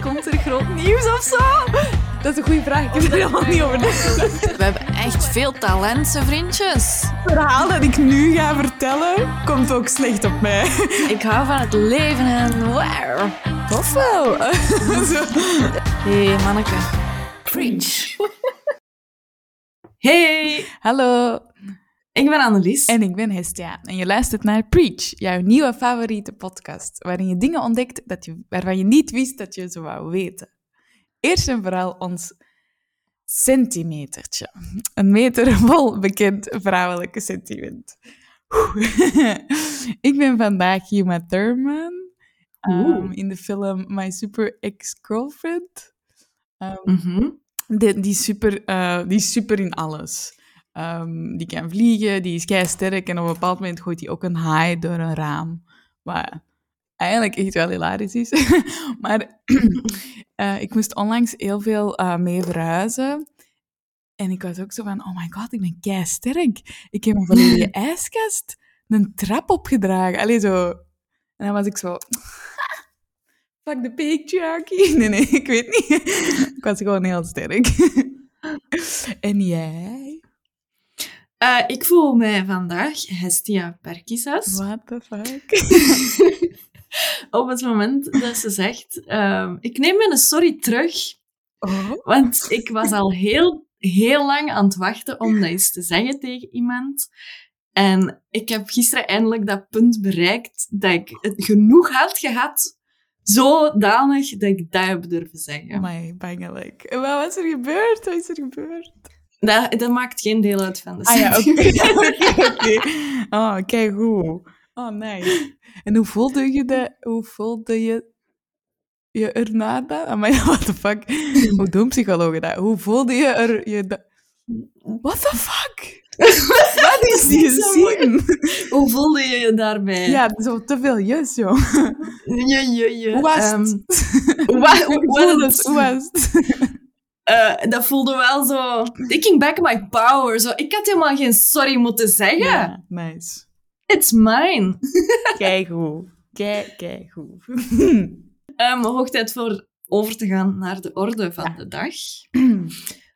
Komt er groot nieuws of zo? Dat is een goede vraag. Ik heb er helemaal niet over nagedacht. We hebben echt veel talenten, vriendjes. Het verhaal dat ik nu ga vertellen, komt ook slecht op mij. Ik hou van het leven en wow. Tof wel. Hé, hey, manneke. Preach. Hey, Hallo, ik ben Annelies. en ik ben Hestia. En je luistert naar Preach, jouw nieuwe favoriete podcast, waarin je dingen ontdekt dat je, waarvan je niet wist dat je ze wou weten. Eerst en vooral ons centimetertje. Een meter vol bekend vrouwelijke sentiment. Ik ben vandaag Uma Thurman Oeh. um, in de film My Super Ex-Girlfriend. Um, Mhm. die, die, super, eh, die is super in alles. Ehm, die kan vliegen, die is kei sterk en op een bepaald moment gooit hij ook een haai door een raam. Wat eigenlijk echt wel hilarisch is. maar eh, ik moest onlangs heel veel eh, mee verhuizen. En ik was ook zo van, oh my god, ik ben kei sterk. Ik heb een volledige ijskast, een trap opgedragen. Allee, zo. En dan was ik zo... Fuck the patriarchy. Nee, nee, ik weet niet. ik was gewoon heel sterk. en jij? Eh, ik voel mij vandaag Hestia Perkisas. What the fuck? Op het moment dat ze zegt... ehm, ik neem mijn sorry terug, Oh. want ik was al heel, heel lang aan het wachten om dat eens te zeggen tegen iemand. En ik heb gisteren eindelijk dat punt bereikt dat ik het genoeg had gehad, zodanig dat ik dat heb durven zeggen. My bangelijk. Wat was er gebeurd? Wat is er gebeurd? Dat, dat maakt geen deel uit van de Ah ja, oké. Oké, oké. Oh, kijk hoe. Oh, nice. En hoe voelde je de, hoe voelde je je erna dan? Oh, maar what the fuck? Hoe doen psychologen dat? Hoe voelde je er je da- What the fuck? Wat is die zin? Hoe voelde je je daarbij? Ja, zo te veel yes, joh. Je, je, je, Hoe was ehm, hoe hoe Hoe het? Hoe was het? Eh, dat voelde wel zo... Taking back my power. Zo. Ik had helemaal geen sorry moeten zeggen. Ja, nice. It's mine. Kijk hoe. Kijk, kijk hoe. Um, hoog tijd voor over te gaan naar de orde van de dag.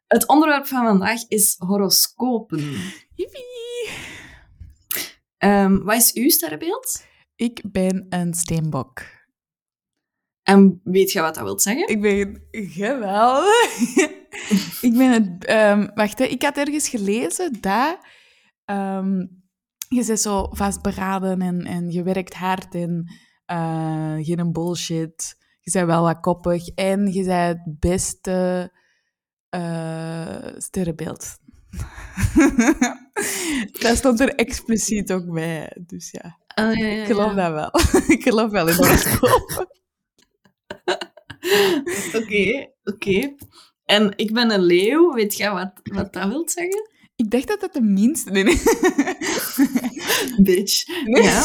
Het onderwerp van vandaag is horoscopen. Yippie. Ehm, wat is uw sterrenbeeld? Ik ben een steenbok. En weet je wat dat wil zeggen? Ik ben geweldig. ik ben het... ehm, wacht, hè. ik had ergens gelezen dat... ehm, je bent zo vastberaden en, en je werkt hard en eh, geen bullshit. Je bent wel wat koppig en je bent het beste eh, sterrenbeeld. dat stond er expliciet ook bij. Dus ja, Ah, ja, ja, ik geloof dat wel. ik geloof wel in horoscopen. Oké, oké. En ik ben een leeuw. Weet jij wat, wat dat wil zeggen? Ik dacht dat dat de minste... Nee, nee. Bitch. Nee. Ja.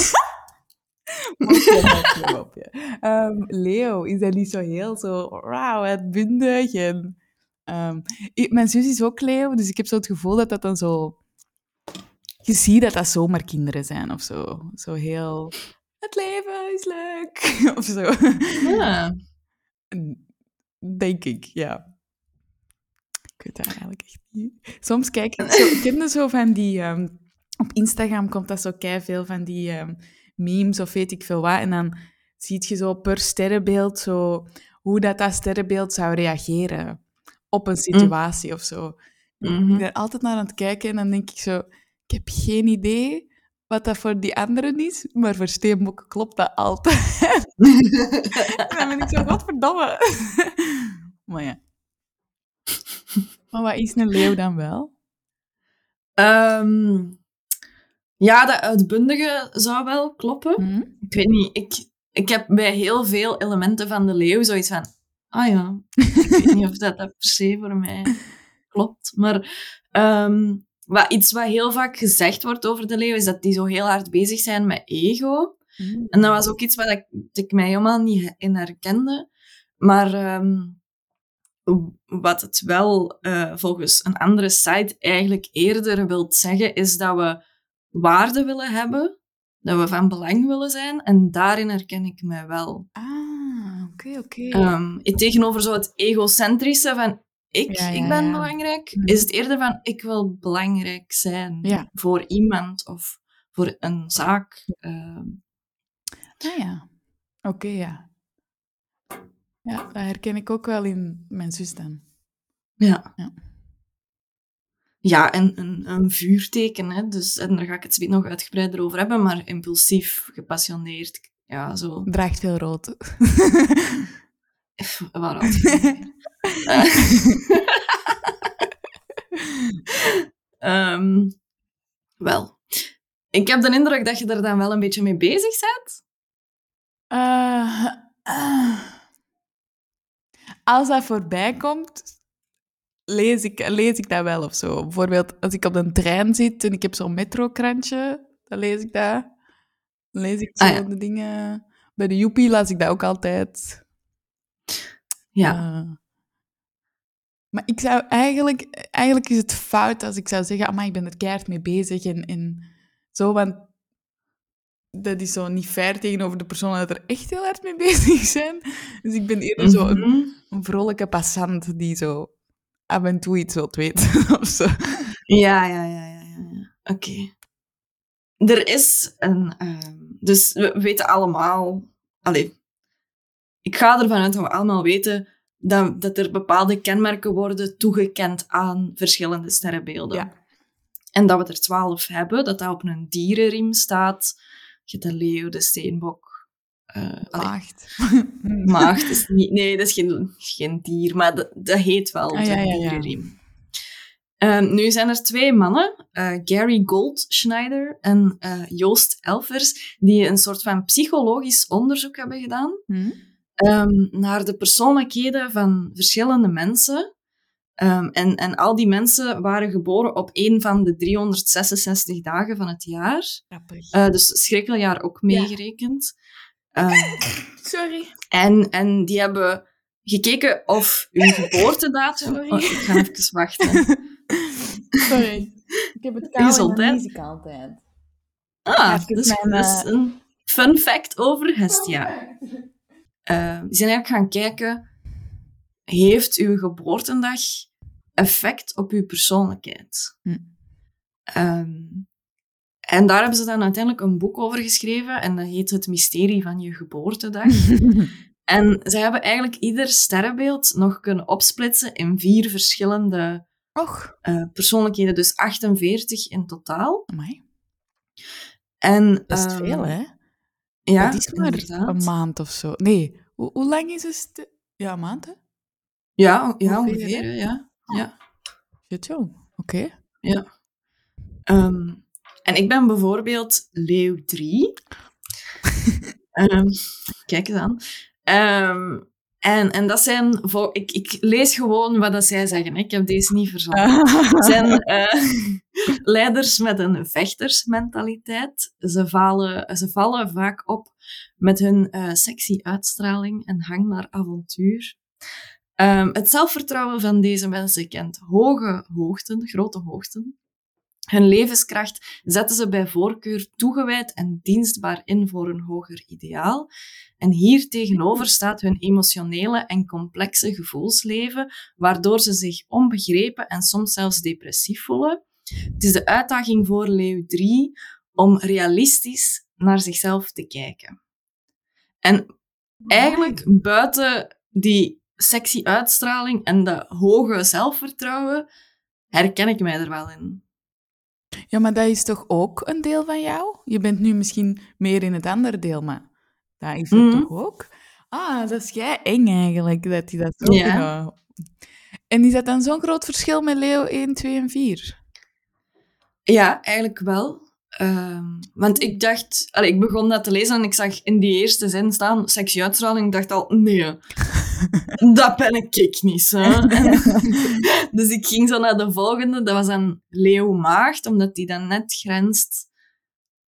Ehm, Leo, is dat niet zo heel zo... Wauw, uitbundig en... ehm, ik- mijn zus is ook Leo, dus ik heb zo het gevoel dat dat dan zo... Je ziet dat dat zomaar kinderen zijn of zo. Zo heel... Het leven is leuk. Of zo. ja. Denk ik, ja. Ik weet dat eigenlijk echt niet. Soms kijk ik zo... Ken er zo van die... ehm, op Instagram komt dat zo kei veel van die ehm, memes of weet ik veel wat. En dan zie je zo per sterrenbeeld zo... Hoe dat, dat sterrenbeeld zou reageren op een situatie of zo. Ik Mhm. ben altijd naar aan het kijken en dan denk ik zo... Ik heb geen idee wat dat voor die anderen is, maar voor steenbokken klopt dat altijd. En dan ben ik zo, godverdomme. maar ja. Maar wat is een leeuw dan wel? Ehm, ja, dat uitbundige zou wel kloppen. Hm? Ik weet niet, ik, ik heb bij heel veel elementen van de leeuw zoiets van... Ah ja, ik weet niet of dat, dat per se voor mij klopt. Maar ehm, wat, iets wat heel vaak gezegd wordt over de leeuw, is dat die zo heel hard bezig zijn met ego. Hm. En dat was ook iets wat ik, dat ik mij helemaal niet in herkende. Maar ehm, wat het wel eh, volgens een andere site eigenlijk eerder wilt zeggen, is dat we waarde willen hebben dat we van belang willen zijn. En daarin herken ik mij wel. Ah, oké, oké. Ehm, tegenover zo het egocentrische van ik, Ja, ja, ik ben belangrijk, Mhm. is het eerder van ik wil belangrijk zijn voor iemand of voor een zaak. Ehm, Ah ja. Oké, ja. Ja, dat herken ik ook wel in mijn zus dan. ja. Ja. Ja, en een, een vuurteken, hè. Dus, en daar ga ik het zo nog uitgebreider over hebben, maar impulsief, gepassioneerd, ja, zo. Draagt veel rood. Pff, Waar had je het over? Eh. Ehm, wel, ik heb de indruk dat je er dan wel een beetje mee bezig bent. Eh, eh. als dat voorbij komt, lees ik, lees ik dat wel of zo. Bijvoorbeeld als ik op de trein zit en ik heb zo'n metrokrantje, dan lees ik dat. Dan lees ik zo Ah, ja. de dingen. Bij de Joepie las ik dat ook altijd. Ja, Eh, maar ik zou eigenlijk... Eigenlijk is het fout als ik zou zeggen, maar ik ben er keihard mee bezig en, en zo, want dat is zo niet fair tegenover de personen dat er echt heel hard mee bezig zijn. Dus ik ben eerder zo een, Mhm. een vrolijke passant die zo af en toe iets wilt weten of zo. Ja, ja, ja, ja, ja. ja. Oké. Er is een... ehm, dus we weten allemaal... Allee, ik ga ervan uit dat we allemaal weten dat, dat er bepaalde kenmerken worden toegekend aan verschillende sterrenbeelden. Ja. En dat we er twaalf hebben, dat dat op een dierenriem staat. Je hebt de leeuw, de steenbok... allee, Maagd. Maagd is niet... Nee, dat is geen, geen dier, maar dat, dat heet wel Ah, de ja, ja, ja. dierenriem. Ehm, nu zijn er twee mannen, eh, Gary Goldschneider en eh, Joost Elvers, die een soort van psychologisch onderzoek hebben gedaan Hm? Ehm, naar de persoonlijkheden van verschillende mensen. Ehm, en, en al die mensen waren geboren op een van de 366 dagen van het jaar. Eh, dus schrikkeljaar ook meegerekend. Ehm, Sorry. en, en die hebben gekeken of uw geboortedatum... Sorry. Oh, ik ga even wachten. Sorry. Ik heb het Gezondheid. altijd. Ah, dat is eh, een fun fact over Hestia. Die zijn eigenlijk gaan kijken, heeft uw geboortedag effect op uw persoonlijkheid? Hm. Ehm, en daar hebben ze dan uiteindelijk een boek over geschreven en dat heet Het Mysterie van je geboortedag. en ze hebben eigenlijk ieder sterrenbeeld nog kunnen opsplitsen in vier verschillende Och, eh, persoonlijkheden, dus 48 in totaal. amai. En, is ehm, veel, hè? Ja, dat is maar inderdaad. een maand of zo. Nee, hoe, hoe lang is het? Ja, een maand, hè? Ja, ja Ongeveer, ongeveer, hè? ja. ja. Shit, jong. Oké. Ehm, en ik ben bijvoorbeeld leeuw 3. Ehm, kijk eens aan. Ehm, en, en dat zijn... Ik, ik lees gewoon wat dat zij zeggen. Ik heb deze niet verzonnen. Het zijn eh, leiders met een vechtersmentaliteit. Ze vallen, ze vallen vaak op met hun eh, sexy uitstraling en hang naar avontuur. Ehm, het zelfvertrouwen van deze mensen kent hoge hoogten, grote hoogten. Hun levenskracht zetten ze bij voorkeur toegewijd en dienstbaar in voor een hoger ideaal. En hier tegenover staat hun emotionele en complexe gevoelsleven, waardoor ze zich onbegrepen en soms zelfs depressief voelen. Het is de uitdaging voor Leeuw 3 om realistisch naar zichzelf te kijken. En eigenlijk buiten die sexy uitstraling en dat hoge zelfvertrouwen, herken ik mij er wel in. Ja, maar dat is toch ook een deel van jou? Je bent nu misschien meer in het andere deel, maar dat is het Mhm. toch ook? Ah, dat is jij eng eigenlijk, dat hij dat zo... Ja. En is dat dan zo'n groot verschil met Leo 1, 2 en 4? Ja, eigenlijk wel. Ehm, want ik dacht, allee, ik begon dat te lezen en ik zag in die eerste zin staan sexy uitstraling. Ik dacht al, nee, dat ben ik, niet. Hè. dus ik ging zo naar de volgende, dat was dan Leeuw Maagd, omdat die dan net grenst,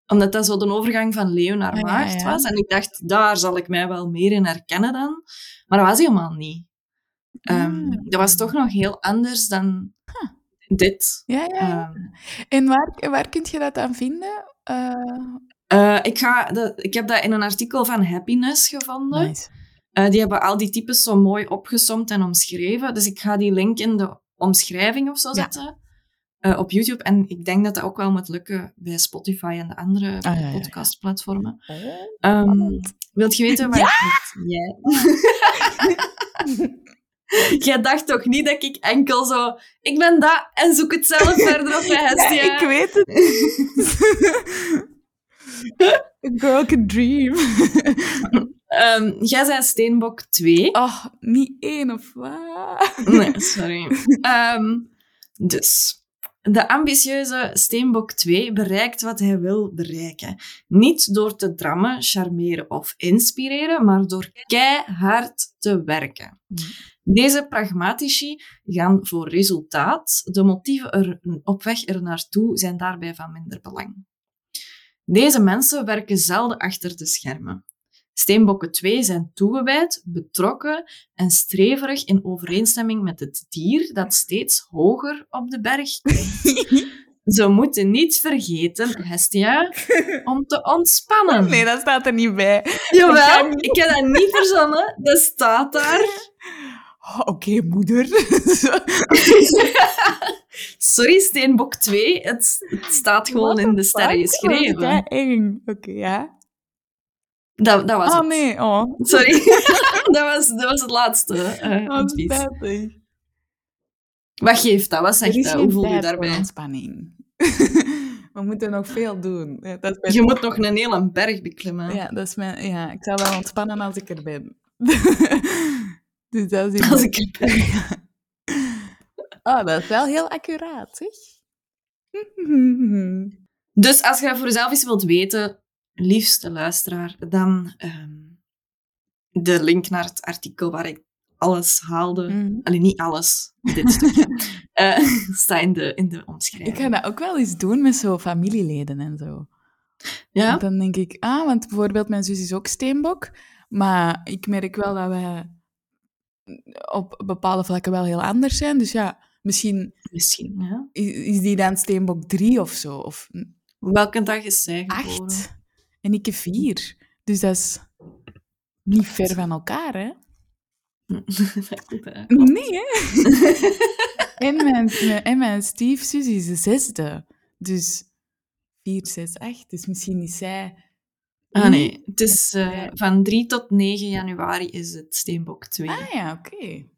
omdat dat zo de overgang van Leeuw naar Ah, ja, Maagd ja. was. En ik dacht, daar zal ik mij wel meer in herkennen dan. Maar dat was helemaal niet. Ehm, Ah. Dat was toch nog heel anders dan dit. Ja, ja. Ehm, En waar, waar kun je dat aan vinden? Eh, Eh, ik, ga de, ik heb dat in een artikel van Happiness gevonden. Nice. Eh, die hebben al die types zo mooi opgesomd en omschreven. Dus ik ga die link in de omschrijving of zo Ja. zetten. eh, op YouTube. En ik denk dat dat ook wel moet lukken bij Spotify en de andere Ah, ja, ja, ja. podcastplatformen. Oh. Ehm, wilt je weten waar Ja! ik Jij... Jij dacht toch niet dat ik enkel zo... Ik ben dat en zoek het zelf verder op mijn Ja, Hestia. ik weet het. A girl can dream. Ehm, jij bent Steenbok 2. Oh, niet één of wat? Nee, sorry. Ehm, dus, de ambitieuze Steenbok 2 bereikt wat hij wil bereiken. Niet door te drammen, charmeren of inspireren, maar door keihard te werken. Deze pragmatici gaan voor resultaat. De motieven er, op weg er naartoe zijn daarbij van minder belang. Deze mensen werken zelden achter de schermen. Steenbokken 2 zijn toegewijd, betrokken en streverig in overeenstemming met het dier dat steeds hoger op de berg kijkt. Ze moeten niet vergeten, Hestia, om te ontspannen. Nee, dat staat er niet bij. Jawel, ik heb dat niet verzonnen. Dat staat daar. Oh, Oké, moeder. Sorry, Steenbok 2. Het, het staat gewoon in de sterren geschreven. eng. Oké, ja. Dat, dat was het. nee, oh. Sorry. dat, was, dat was het laatste Oh, advies. spijtig. Wat geeft dat? Wat zegt dat? Hoe voel je daarbij? ontspanning. We moeten nog veel doen. Ja, dat is Je moet nog een hele berg beklimmen. Ja, dat is mijn, ja, ik zou wel ontspannen als ik er ben. dus dat is Als ik er ben. Oh, dat is wel heel accuraat, zeg. Dus als je voor jezelf eens wilt weten, liefste luisteraar, dan ehm, de link naar het artikel waar ik alles haalde. Mhm. Alleen niet alles, dit stukje. eh, staat in de, in de Ik omschrijving. ga dat ook wel eens doen met zo familieleden en zo. Ja? Want Dan denk ik, ah, want bijvoorbeeld mijn zus is ook steenbok, maar ik merk wel dat wij op bepaalde vlakken wel heel anders zijn. Dus ja, misschien Misschien, ja. is, die dan steenbok 3 of zo, of Welke dag is zij geboren? 8. En ik heb 4. Dus dat is niet ver van elkaar, hè? Nee, hè? en, mijn, en mijn stiefzus is de zesde. Dus 4, 6, 8. Dus misschien is zij... Ah nee, het is eh, van 3 tot 9 januari is het Steenbok 2. Ah ja, oké.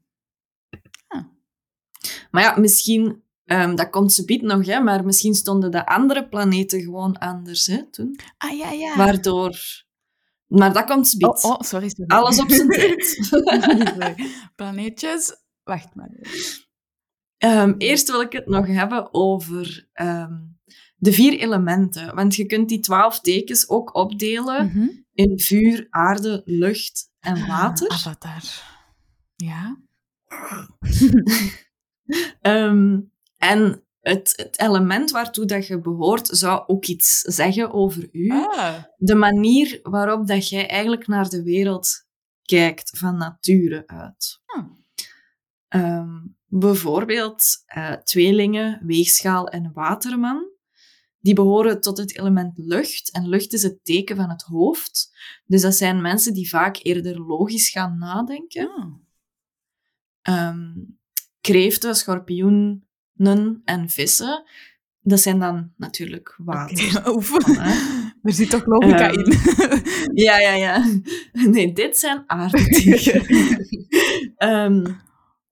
Maar ja, misschien, ehm, dat komt ze nog, hè, maar misschien stonden de andere planeten gewoon anders hè, toen. Ah ja, ja. Waardoor... Maar dat komt ze Oh, oh, sorry. sorry. Alles op zijn tijd. Planeetjes. Wacht maar. Ehm, eerst wil ik het nog hebben over ehm, de vier elementen. Want je kunt die twaalf tekens ook opdelen Mhm. in vuur, aarde, lucht en water. Ah, Avatar. Ja. Ehm, en het, het element waartoe dat je behoort zou ook iets zeggen over u. Ah. De manier waarop dat jij eigenlijk naar de wereld kijkt van nature uit. Ah. Ehm, bijvoorbeeld eh, tweelingen, weegschaal en waterman. Die behoren tot het element lucht. En lucht is het teken van het hoofd. Dus dat zijn mensen die vaak eerder logisch gaan nadenken. Ah. Ehm, kreeften, schorpioenen en vissen. Dat zijn dan natuurlijk water. Hè? Er zit toch logica Ehm, in. Ja, ja, ja. Nee, dit zijn aardtekens. Ehm,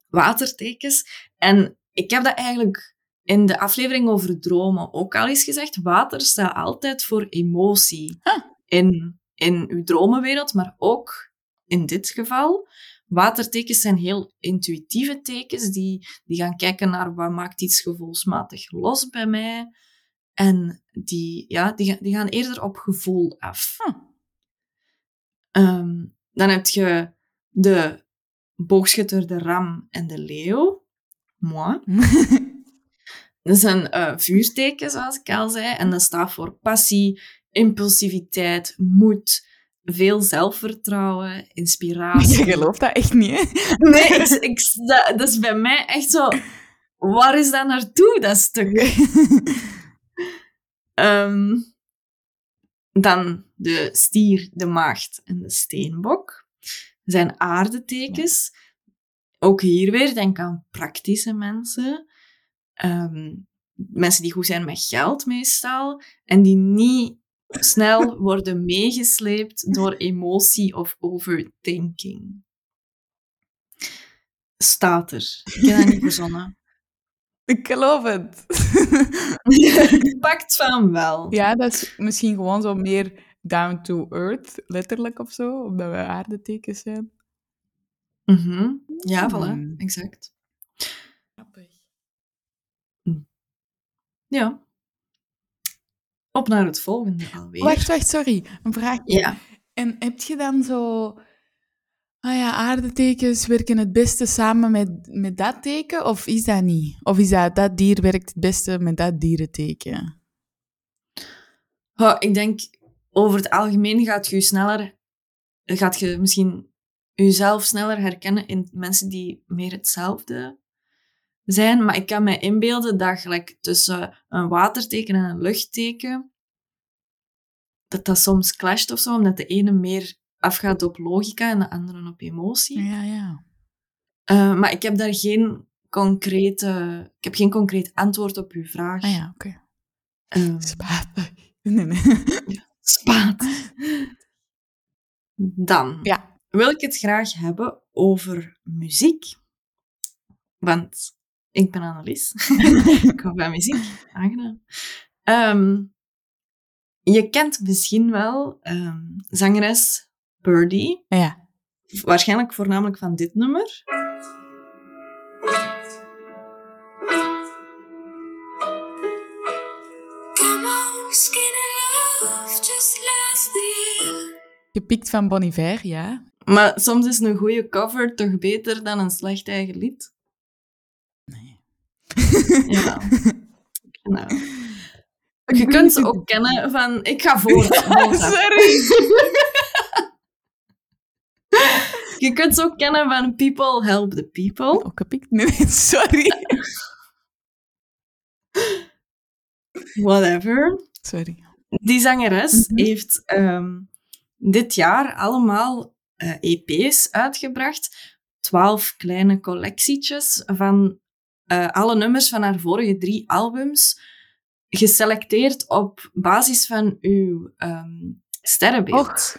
watertekens. En ik heb dat eigenlijk in de aflevering over dromen ook al eens gezegd. Water staat altijd voor emotie. In, in uw dromenwereld, maar ook in dit geval. Watertekens zijn heel intuïtieve tekens. Die, die gaan kijken naar wat maakt iets gevoelsmatig los bij mij. En die, ja, die, gaan- die gaan eerder op gevoel af. Ah. Ehm, dan heb je de boogschutter, de ram en de leeuw. Moi. Dat zijn eh, vuurtekens, zoals ik al zei. En dat staat voor passie, impulsiviteit, moed, veel zelfvertrouwen, inspiratie. Je gelooft dat echt niet, hè? Nee, ik, ik, dat, dat is bij mij echt zo... Waar is dat naartoe, dat stuk? Ehm, Dan de stier, de maagd en de steenbok. Zijn aardetekens. Ook hier weer, denk aan praktische mensen. Ehm, mensen die goed zijn met geld meestal. En die niet snel worden meegesleept door emotie of overthinking. Staat er. Ik heb dat niet verzonnen. Ik geloof het. Pakt van wel. Ja, dat is misschien gewoon zo meer down to earth, letterlijk of zo, omdat we aardetekens zijn. Mhm. Ja, voilà. Hmm. Exact. Ja. Op naar het volgende alweer. Wacht, wacht, sorry. Een vraagje. Ja. En heb je dan zo... Ah ja, aardetekens werken het beste samen met, met dat teken, of is dat niet? Of is dat dat dier werkt het beste met dat dierenteken? Oh, ik denk, over het algemeen gaat je sneller... Gaat je misschien jezelf sneller herkennen in mensen die meer hetzelfde zijn. Maar ik kan me inbeelden dat gelijk tussen een waterteken en een luchtteken... Dat dat soms clasht of zo, omdat de ene meer afgaat op logica en de andere op emotie. Ja, ja. Eh, maar ik heb daar geen concrete... Ik heb geen concreet antwoord op uw vraag. Ah ja, oké. Ehm, Spatig. Nee, nee. Spaat. Dan Ja. wil ik het graag hebben over muziek. Want ik ben Annelies. ik hou van muziek. Aangenaam. Ehm, je kent misschien wel ehm, zangeres Birdie. Ja. Waarschijnlijk voornamelijk van dit nummer. Year. Gepikt van Bon Iver, ja. Maar soms is een goede cover toch beter dan een slecht eigen lied? Ja. Nou. Je kunt ze ook kennen van... Ik ga. Mozart. Sorry. Je kunt ze ook kennen van People Help the People. Ook gepikt? Nee, nee, sorry. Whatever. Sorry. Die zangeres Mhm. heeft ehm, dit jaar allemaal eh, EP's uitgebracht. Twaalf kleine collectietjes van eh, alle nummers van haar vorige drie albums. Geselecteerd op basis van uw ehm, sterrenbeeld.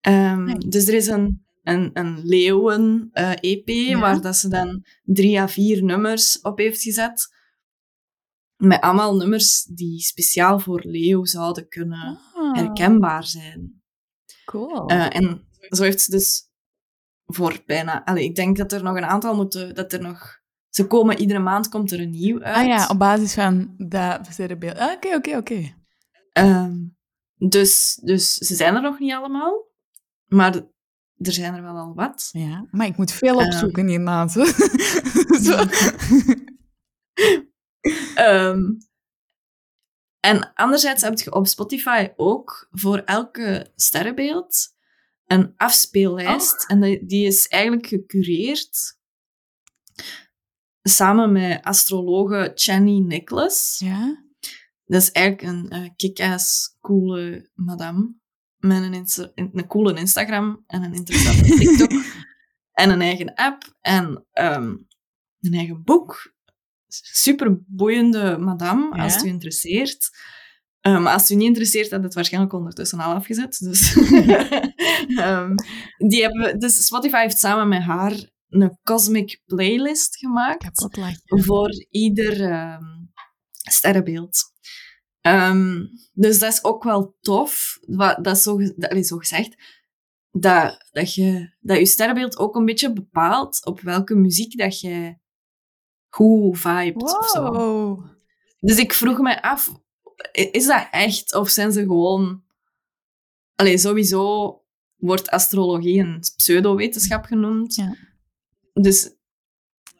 Ehm, Nee. Dus er is een, een, een leeuwen-EP, Ja. waar dat ze dan drie à vier nummers op heeft gezet. Met allemaal nummers die speciaal voor leeuw zouden kunnen Ah, herkenbaar zijn. Cool. Eh, en zo heeft ze dus voor bijna... Allee, ik denk dat er nog een aantal moeten... Dat er nog... Ze komen, iedere maand komt er een nieuw uit. ah ja, op basis van dat sterrenbeeld. Ah, Oké, oké, oké. Ehm, dus, dus ze zijn er nog niet allemaal. Maar er zijn er wel al wat. Ja, maar ik moet veel Ehm. opzoeken hierna. Zo. Zo. Ehm, en anderzijds heb je op Spotify ook voor elke sterrenbeeld een afspeellijst. En die- die is eigenlijk gecureerd samen met astrologe Channy Nicholas. Ja? Dat is eigenlijk een eh kick-ass, coole madame. Met een, Insta- een coole Instagram en een interessante TikTok. en een eigen app en ehm, een eigen boek. Super boeiende madame, als het u interesseert. Eh, maar als het u niet interesseert, had het waarschijnlijk ondertussen al afgezet. Dus Ehm, die hebben, dus Spotify heeft samen met haar een cosmic playlist gemaakt voor ieder ehm, sterrenbeeld. Ehm, dus dat is ook wel tof. Wat, dat is zo, dat, allee, zo gezegd. Dat, dat, je, dat je sterrenbeeld ook een beetje bepaalt op welke muziek dat je goed vibet of zo. Dus ik vroeg me af, is dat echt? Of zijn ze gewoon... Allee, sowieso wordt astrologie een pseudowetenschap genoemd. Ja. Dus,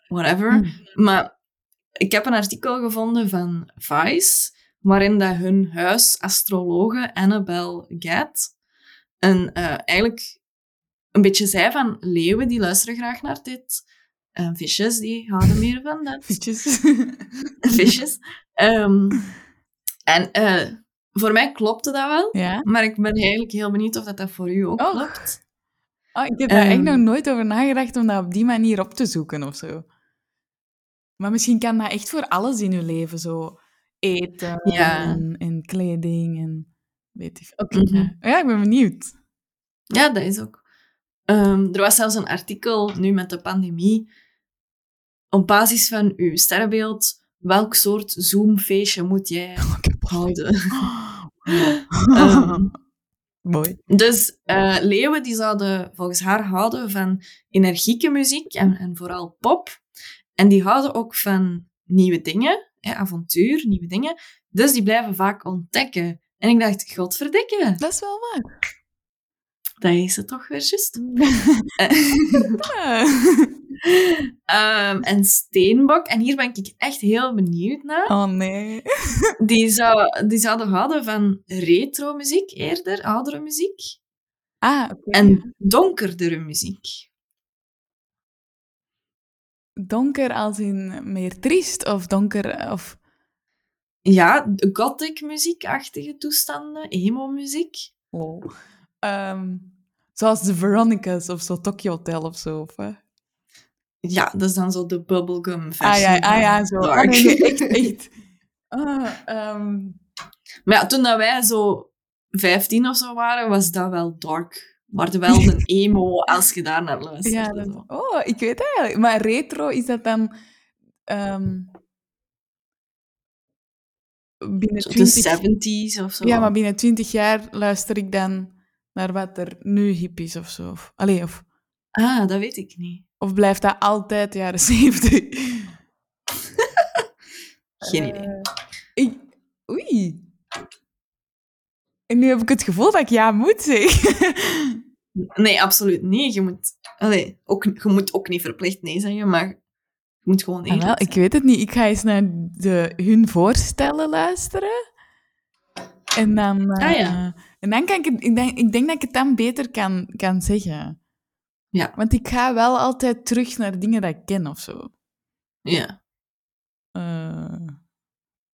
whatever. Hm. Maar ik heb een artikel gevonden van Vice, waarin dat hun huisastrologe Annabelle Gatt een, eh, eigenlijk een beetje zei van leeuwen die luisteren graag naar dit. En visjes die houden meer van dat. Fietjes. visjes. Ehm, en eh, voor mij klopte dat wel. Ja? Maar ik ben eigenlijk heel benieuwd of dat, dat voor u ook Och. klopt. Oh, ik heb daar echt Ehm. nog nooit over nagedacht om dat op die manier op te zoeken of zo. Maar misschien kan dat echt voor alles in je leven zo eten Ja. en, en kleding en weet ik. Oké, Mhm. ja. ja, ik ben benieuwd. Ja, dat is ook. Ehm, er was zelfs een artikel nu met de pandemie. Op basis van uw sterrenbeeld, welk soort Zoom-feestje moet jij houden? Ehm, Mooi. dus eh, leeuwen die zouden volgens haar houden van energieke muziek en, en vooral pop. En die houden ook van nieuwe dingen, hè, avontuur, nieuwe dingen. Dus die blijven vaak ontdekken. En ik dacht, godverdikke, Dat is wel waar. dat is het toch weer juist. Ja. Ehm, en Steenbok, en hier ben ik echt heel benieuwd naar. Oh nee. Die, zou, die zouden houden van retro-muziek eerder, oudere muziek. Ah, oké. En donkerdere muziek. Donker als in meer triest of donker of... Ja, gothic muziekachtige toestanden, emo-muziek. Oh. Ehm, zoals de Veronicas of zo, Tokyo Hotel of zo. Of, hè? Ja, dat is dan zo de bubblegum Ah versie. ja, ah, ja van zo. dark. Ah, nee, nee, echt, echt. Ah, ehm, Maar ja, toen dat wij zo 15 of zo waren, was dat wel dark. Maar wel een emo als je daar naar luistert. ja, dat- oh, ik weet het eigenlijk. Maar retro, is dat dan... ehm, binnen de 20... 70s of zo. Ja, maar binnen 20 jaar luister ik dan naar wat er nu hip is of zo. Of, allee, of, Ah, dat weet ik niet. Of blijft dat altijd de jaren 70? Geen idee. Eh, ik, oei. En nu heb ik het gevoel dat ik ja moet zeggen. Nee, absoluut niet. Je moet, allee, ook, je moet ook niet verplicht nee zeggen, maar je moet gewoon Ah, eerlijk wel, zijn. ik weet het niet. Ik ga eens naar de, hun voorstellen luisteren. En dan, eh, Ah, ja. en dan kan ik het... Ik denk, ik denk dat ik het dan beter kan, kan zeggen. Ja. Want ik ga wel altijd terug naar dingen dat ik ken of zo. Ja. Eh,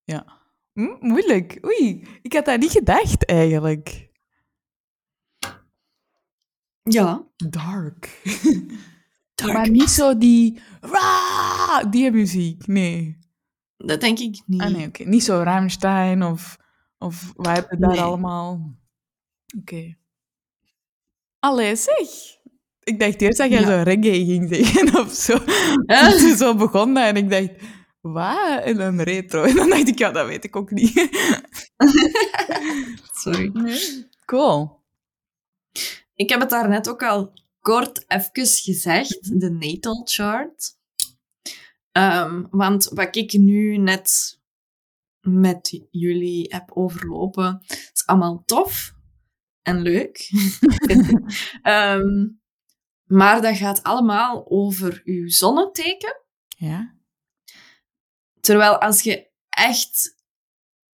ja. Hm, moeilijk. Oei, ik had dat niet gedacht eigenlijk. Ja. Dark. Dark. Maar niet zo die... Die muziek, nee. Dat denk ik niet. Ah nee, oké. Niet zo Rammstein of... Of wij hebben daar Nee. allemaal... Oké. Allee, zeg. Ik dacht eerst dat jij Ja. zo reggae ging zeggen of zo. Toen zo begon dat en ik dacht... Wat? En dan retro. En dan dacht ik, ja, dat weet ik ook niet. Sorry. Nee. Cool. Ik heb het daarnet ook al kort even gezegd, de natal chart. Ehm, want wat ik nu net met jullie heb overlopen, is allemaal tof en leuk. Ehm, maar dat gaat allemaal over uw zonneteken. Ja? Terwijl als je echt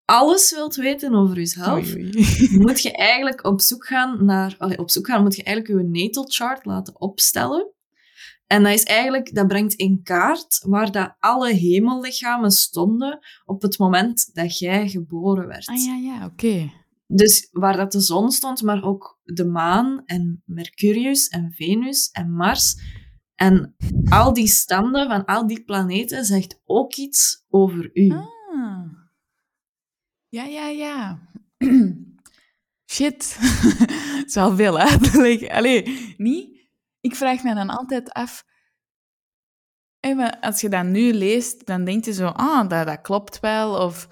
alles wilt weten over jezelf, Oei, oei. moet je eigenlijk op zoek gaan naar... allee, op zoek gaan, moet je eigenlijk je natal chart laten opstellen. En dat is eigenlijk, dat brengt in kaart waar dat alle hemellichamen stonden op het moment dat jij geboren werd. Ah ja, ja, oké. Dus waar dat de zon stond, maar ook de maan en Mercurius en Venus en Mars. En al die standen van al die planeten zegt ook iets over u. Ah. Ja, ja, ja. Shit. Het is wel veel uit te leggen. Allee, niet? Ik vraag me dan altijd af... als je dat nu leest, dan denk je zo... Ah, dat, dat klopt wel. Of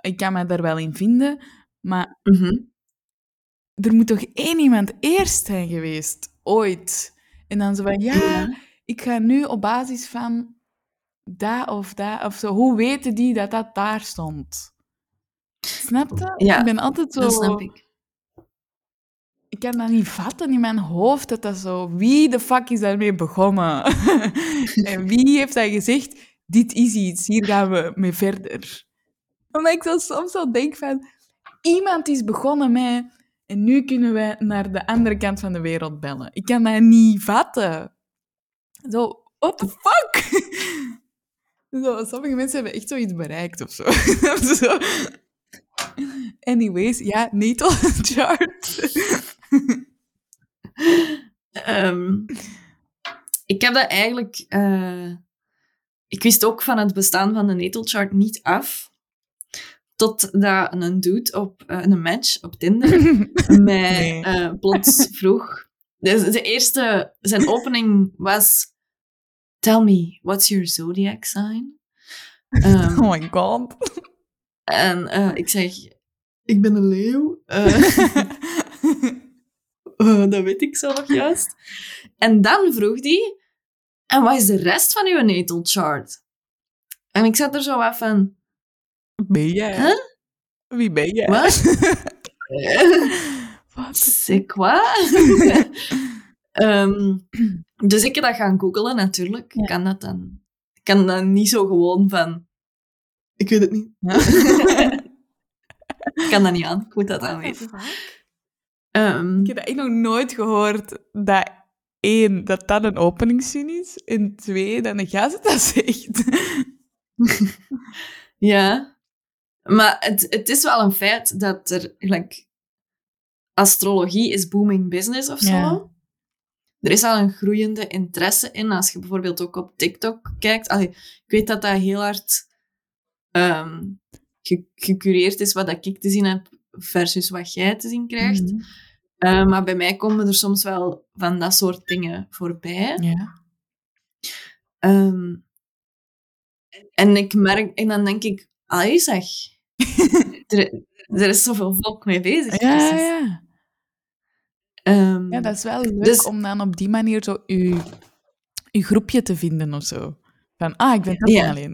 ik kan me daar wel in vinden. Maar Mhm. er moet toch één iemand eerst zijn geweest. Ooit. En dan zo van... Ja, Ja. ik ga nu op basis van... Dat of dat of zo. Hoe weten die dat dat daar stond? Snap je? Ja, ik ben altijd zo... Dat snap ik. Ik kan dat niet vatten in mijn hoofd. Dat dat zo... Wie de fuck is daarmee begonnen? en wie heeft dat gezegd? Dit is iets. Hier gaan we mee verder. Omdat ik zo soms zo denk van... Iemand is begonnen met... En nu kunnen wij naar de andere kant van de wereld bellen. Ik kan dat niet vatten. Zo... What the fuck? Zo, sommige mensen hebben echt zoiets bereikt of zo. zo. Anyways, ja, natal chart. Ehm, ik heb dat eigenlijk... eh, ik wist ook van het bestaan van de natal chart niet af. Totdat een dude op eh, een match op Tinder mij Nee. eh, plots vroeg. Dus de eerste, zijn opening was: Tell me, what's your zodiac sign? Ehm, Oh my god. En eh, ik zeg: Ik ben een leeuw. Dat weet ik zo nog juist. En dan vroeg hij: En wat is de rest van uw natal chart? En ik zat er zo af van: Ben jij? Huh? Wie ben jij? Wat? Wat? C'est quoi? Ehm, dus ik heb dat gaan googlen, natuurlijk. Ik kan dat dan... Ik kan dan niet zo gewoon van... Ik weet het niet. ik kan dat niet aan. Ik moet dat dan weten. Ehm, Ik heb echt nog nooit gehoord dat één, dat dat een openingszin is. En twee, dat een gast dat zegt. ja. Maar het, het is wel een feit dat er... Like, astrologie is booming business of zo. Ja. Er is al een groeiende interesse in. Als je bijvoorbeeld ook op TikTok kijkt. Allee, ik weet dat dat heel hard ge- gecureerd is wat dat ik te zien heb versus wat jij te zien krijgt. Mhm. Eh, maar bij mij komen er soms wel van dat soort dingen voorbij. Ja. Ehm, en ik merk, en dan denk ik, allee zeg, er, er is zoveel volk mee bezig. Ja, precies. ja. Ehm, ja, dat is wel leuk Dus- om dan op die manier zo je, je groepje te vinden of zo. Van, ah, ik ben Ja. niet alleen.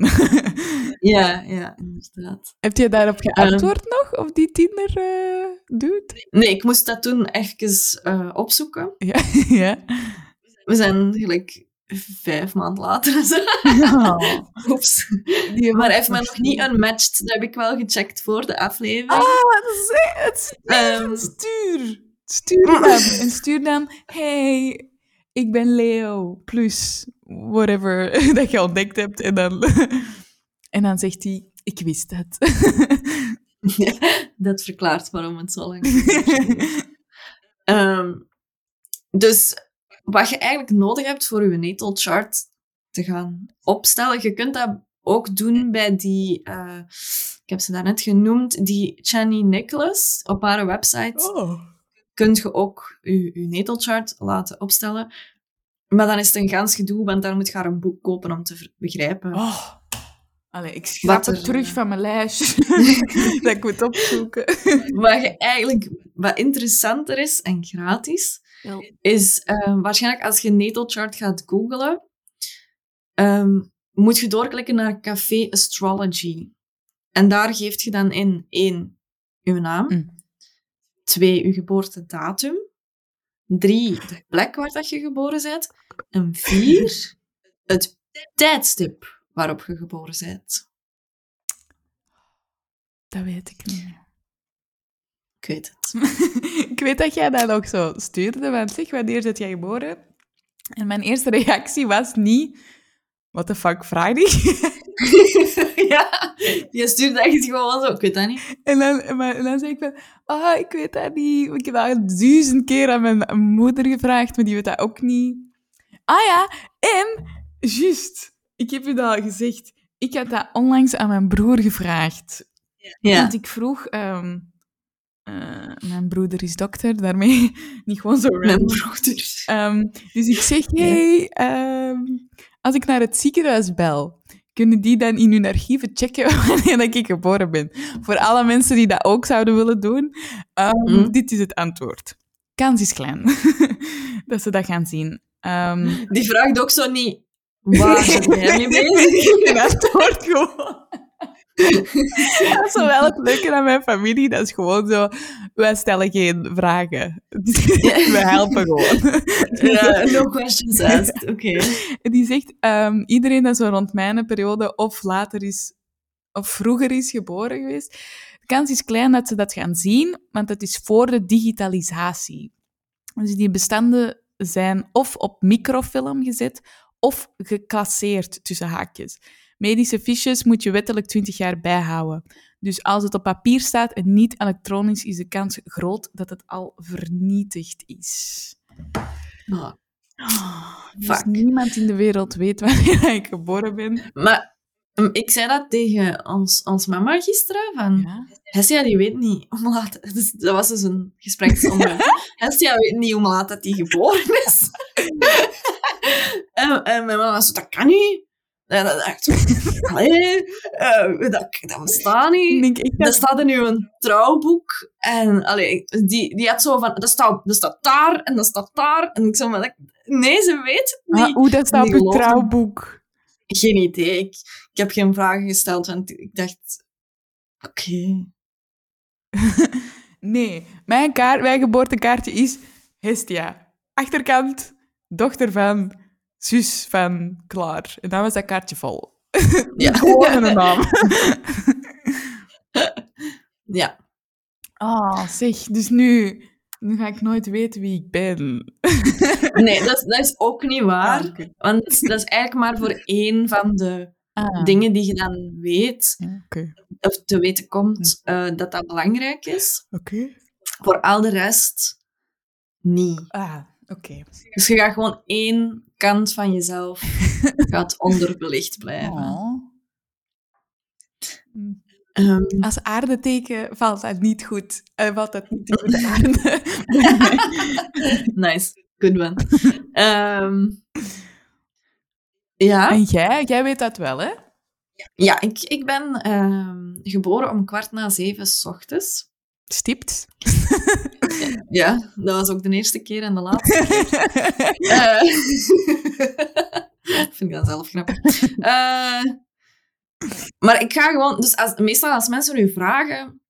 ja, ja, inderdaad. Heb je daarop geantwoord nog, op die Tinder eh dude? Nee, ik moest dat toen even eh, opzoeken. Ja. ja. We zijn gelijk vijf maanden later. zo. Oh. Oeps. Die Maar hij heeft mij nog niet unmatched. Dat heb ik wel gecheckt voor de aflevering. Ah, dat is het stuur. Ehm. stuur. Stuur dan. En stuur dan, hey, ik ben Leo, plus whatever dat je ontdekt hebt. En dan, en dan zegt hij, ik wist het. dat verklaart waarom het zo lang is. Ehm, dus wat je eigenlijk nodig hebt voor je natal chart te gaan opstellen, je kunt dat ook doen bij die, eh, ik heb ze daarnet genoemd, die Chani Nicholas op haar website. oh. Kun je ook je, je natal chart laten opstellen. Maar dan is het een gans gedoe, want dan moet je haar een boek kopen om te begrijpen. oh. Allee, ik schrap het terug van mijn lijstje. dat ik moet opzoeken. Wat je eigenlijk wat interessanter is en gratis, is eh, waarschijnlijk als je natal chart gaat googlen, ehm, moet je doorklikken naar Café Astrology. En daar geeft je dan in één, je naam. Mm. Twee, je geboortedatum. Drie, de plek waar dat je geboren bent. En vier, het tijdstip waarop je geboren bent. Dat weet ik niet. Ik weet het. ik weet dat jij dat ook zo stuurde, want zeg, wanneer zit jij geboren? En mijn eerste reactie was niet, what the fuck, Friday? ja, je stuurt echt gewoon zo. Ik weet dat niet. en, dan, maar, en dan zei ik van, ah, ik weet dat niet. Ik heb dat al duizend keer aan mijn moeder gevraagd, maar die weet dat ook niet. Ah ja, en, juist, ik heb je dat al gezegd, ik had dat onlangs aan mijn broer gevraagd. Ja. Want ik vroeg... ehm, eh, mijn broeder is dokter, daarmee niet gewoon zo Mijn random. broeder. Ehm, dus ik zeg, hey, ehm, als ik naar het ziekenhuis bel, kunnen die dan in hun archieven checken wanneer ik geboren ben? Voor alle mensen die dat ook zouden willen doen, ehm, Mhm. dit is het antwoord. Kans is klein dat ze dat gaan zien. Die vraagt ook zo niet, waar ben jij mee bezig? en antwoord gewoon. dat is zo wel het leuke aan mijn familie. Dat is gewoon zo, wij stellen geen vragen. wij helpen gewoon. Ja, no questions asked. Oké. Die zegt, ehm, iedereen dat zo rond mijn periode of later is, of vroeger is geboren geweest, de kans is klein dat ze dat gaan zien, want het is voor de digitalisatie. Dus die bestanden zijn of op microfilm gezet, of geclasseerd tussen haakjes. Medische fiches moet je wettelijk 20 jaar bijhouden. Dus als het op papier staat en niet elektronisch, is de kans groot dat het al vernietigd is. Ah. Dus niemand in de wereld weet wanneer ik geboren ben. Maar um, ik zei dat tegen ons, ons mama gisteren, van... Ja. Hestia, die weet niet hoe laat... Dus, dat was dus een gespreksonderwerp. Hestia weet niet hoe laat dat hij geboren is. en, en mijn mama was zo, dat kan niet. En dan dacht ik, allee, eh, dat, dat bestaat niet. denk echt Dat dat... staat in uw trouwboek. En allee, die, die had zo van, dat staat, dat staat daar en dat staat daar. En ik zo, maar dat, nee, ze weet het niet. Ah, Oeh, dat staat op niet uw trouwboek. Geen idee. Ik, ik heb geen vragen gesteld, want ik dacht, oké. Nee, mijn, kaart, mijn geboortekaartje is Hestia. Achterkant, dochter van, zus van, klaar. En dan was dat kaartje vol. Ja. Gewoon een naam. Ja. Ah, zeg, dus nu, nu ga ik nooit weten wie ik ben. Nee, dat, is- dat is ook niet waar. Ah. Want dat is eigenlijk maar voor één van de Ah, dingen die je dan weet, of te weten komt, eh, dat dat belangrijk is. Oké. Voor al de rest niet. Ah, oké. Dus je gaat gewoon één kant van jezelf gaat onderbelicht blijven. Oh. Ehm, Als aardeteken valt dat niet goed. Eh, valt dat niet goed de aarde. nice, good one. Ehm, ja, en jij? Jij weet dat wel, hè? ja ik, ik ben ehm, geboren om kwart na zeven s ochtends. Stipt. Ja, dat was ook de eerste keer en de laatste keer. Eh, vind ik dat zelf grappig. Eh, maar ik ga gewoon... Dus als, meestal als mensen u vragen,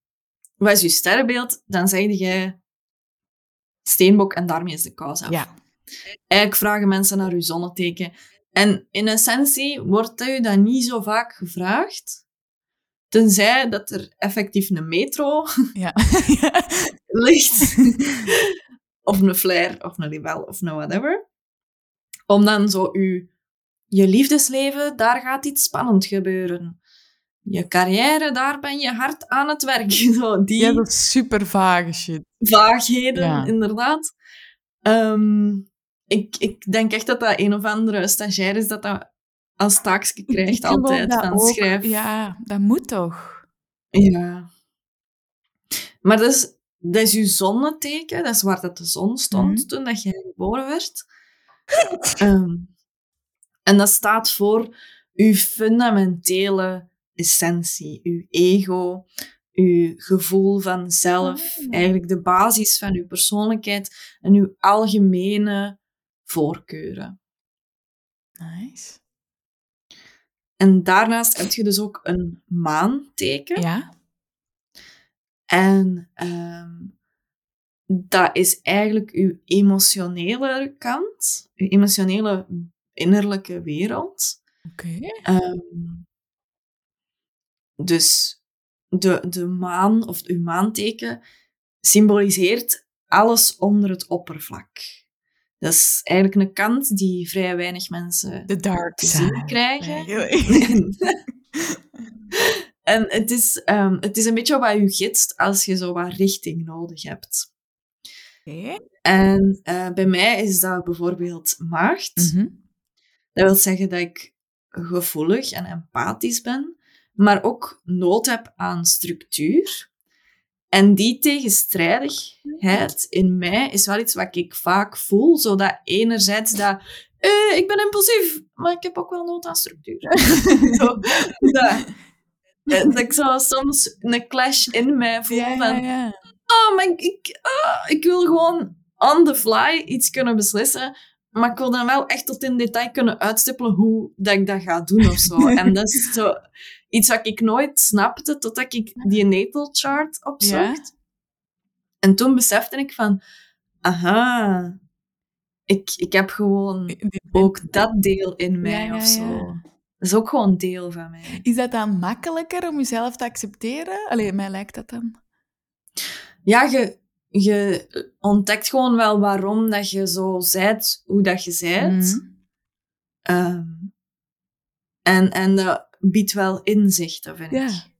wat is je sterrenbeeld? Dan zeg jij steenbok en daarmee is de kous af. ja. Eigenlijk vragen mensen naar uw zonneteken. En in essentie wordt u dat niet zo vaak gevraagd. Tenzij dat er effectief een metro Ja. ligt. of een flair, of een libel, of een whatever. Om dan zo uw, je liefdesleven, daar gaat iets spannend gebeuren. Je carrière, daar ben je hard aan het werk. Zo, die ja, dat is super vage shit. vaagheden, Ja. inderdaad. Ehm, ik, ik denk echt dat dat een of andere stagiair is dat dat als taakje krijgt altijd. Van ook. schrijf. Ja, dat moet toch? Ja. Maar dat is, dat is je zonneteken. Dat is waar dat de zon stond Mhm. toen dat jij geboren werd. Ehm, en dat staat voor uw fundamentele essentie. Uw ego, uw gevoel van zelf. Ah. Eigenlijk de basis van uw persoonlijkheid en uw algemene voorkeuren. Nice. En daarnaast heb je dus ook een maanteken. Ja? En ehm, dat is eigenlijk uw emotionele kant, uw emotionele innerlijke wereld. Oké. Ehm, dus de, de maan, of uw maanteken, symboliseert alles onder het oppervlak. Dat is eigenlijk een kant die vrij weinig mensen The dark te zien side. krijgen. En het is, ehm, het is een beetje wat je gidst als je zo wat richting nodig hebt. Oké. En eh, bij mij is dat bijvoorbeeld maagd. Mhm. Dat wil zeggen dat ik gevoelig en empathisch ben, maar ook nood heb aan structuur. En die tegenstrijdigheid in mij is wel iets wat ik vaak voel, zodat enerzijds dat eh, ik ben impulsief, maar ik heb ook wel nood aan structuur. zo, dat, eh, dat ik zo soms een clash in mij voel Ja, van ja, ja. oh, maar ik, ik, ah, ik wil gewoon on the fly iets kunnen beslissen. Maar ik wil dan wel echt tot in detail kunnen uitstippelen hoe dat ik dat ga doen of zo. en dat is zo iets wat ik nooit snapte totdat ik die natal chart opzocht. En toen besefte ik van, aha, ik, ik heb gewoon ook dat deel in mij Ja, of zo. ja. Dat is ook gewoon deel van mij. Is dat dan makkelijker om jezelf te accepteren? Allee, mij lijkt dat dan. ja, je, je ontdekt gewoon wel waarom dat je zo zijt hoe dat je zijt. Mhm. Ehm, en, en dat biedt wel inzichten, vind Ja. ik.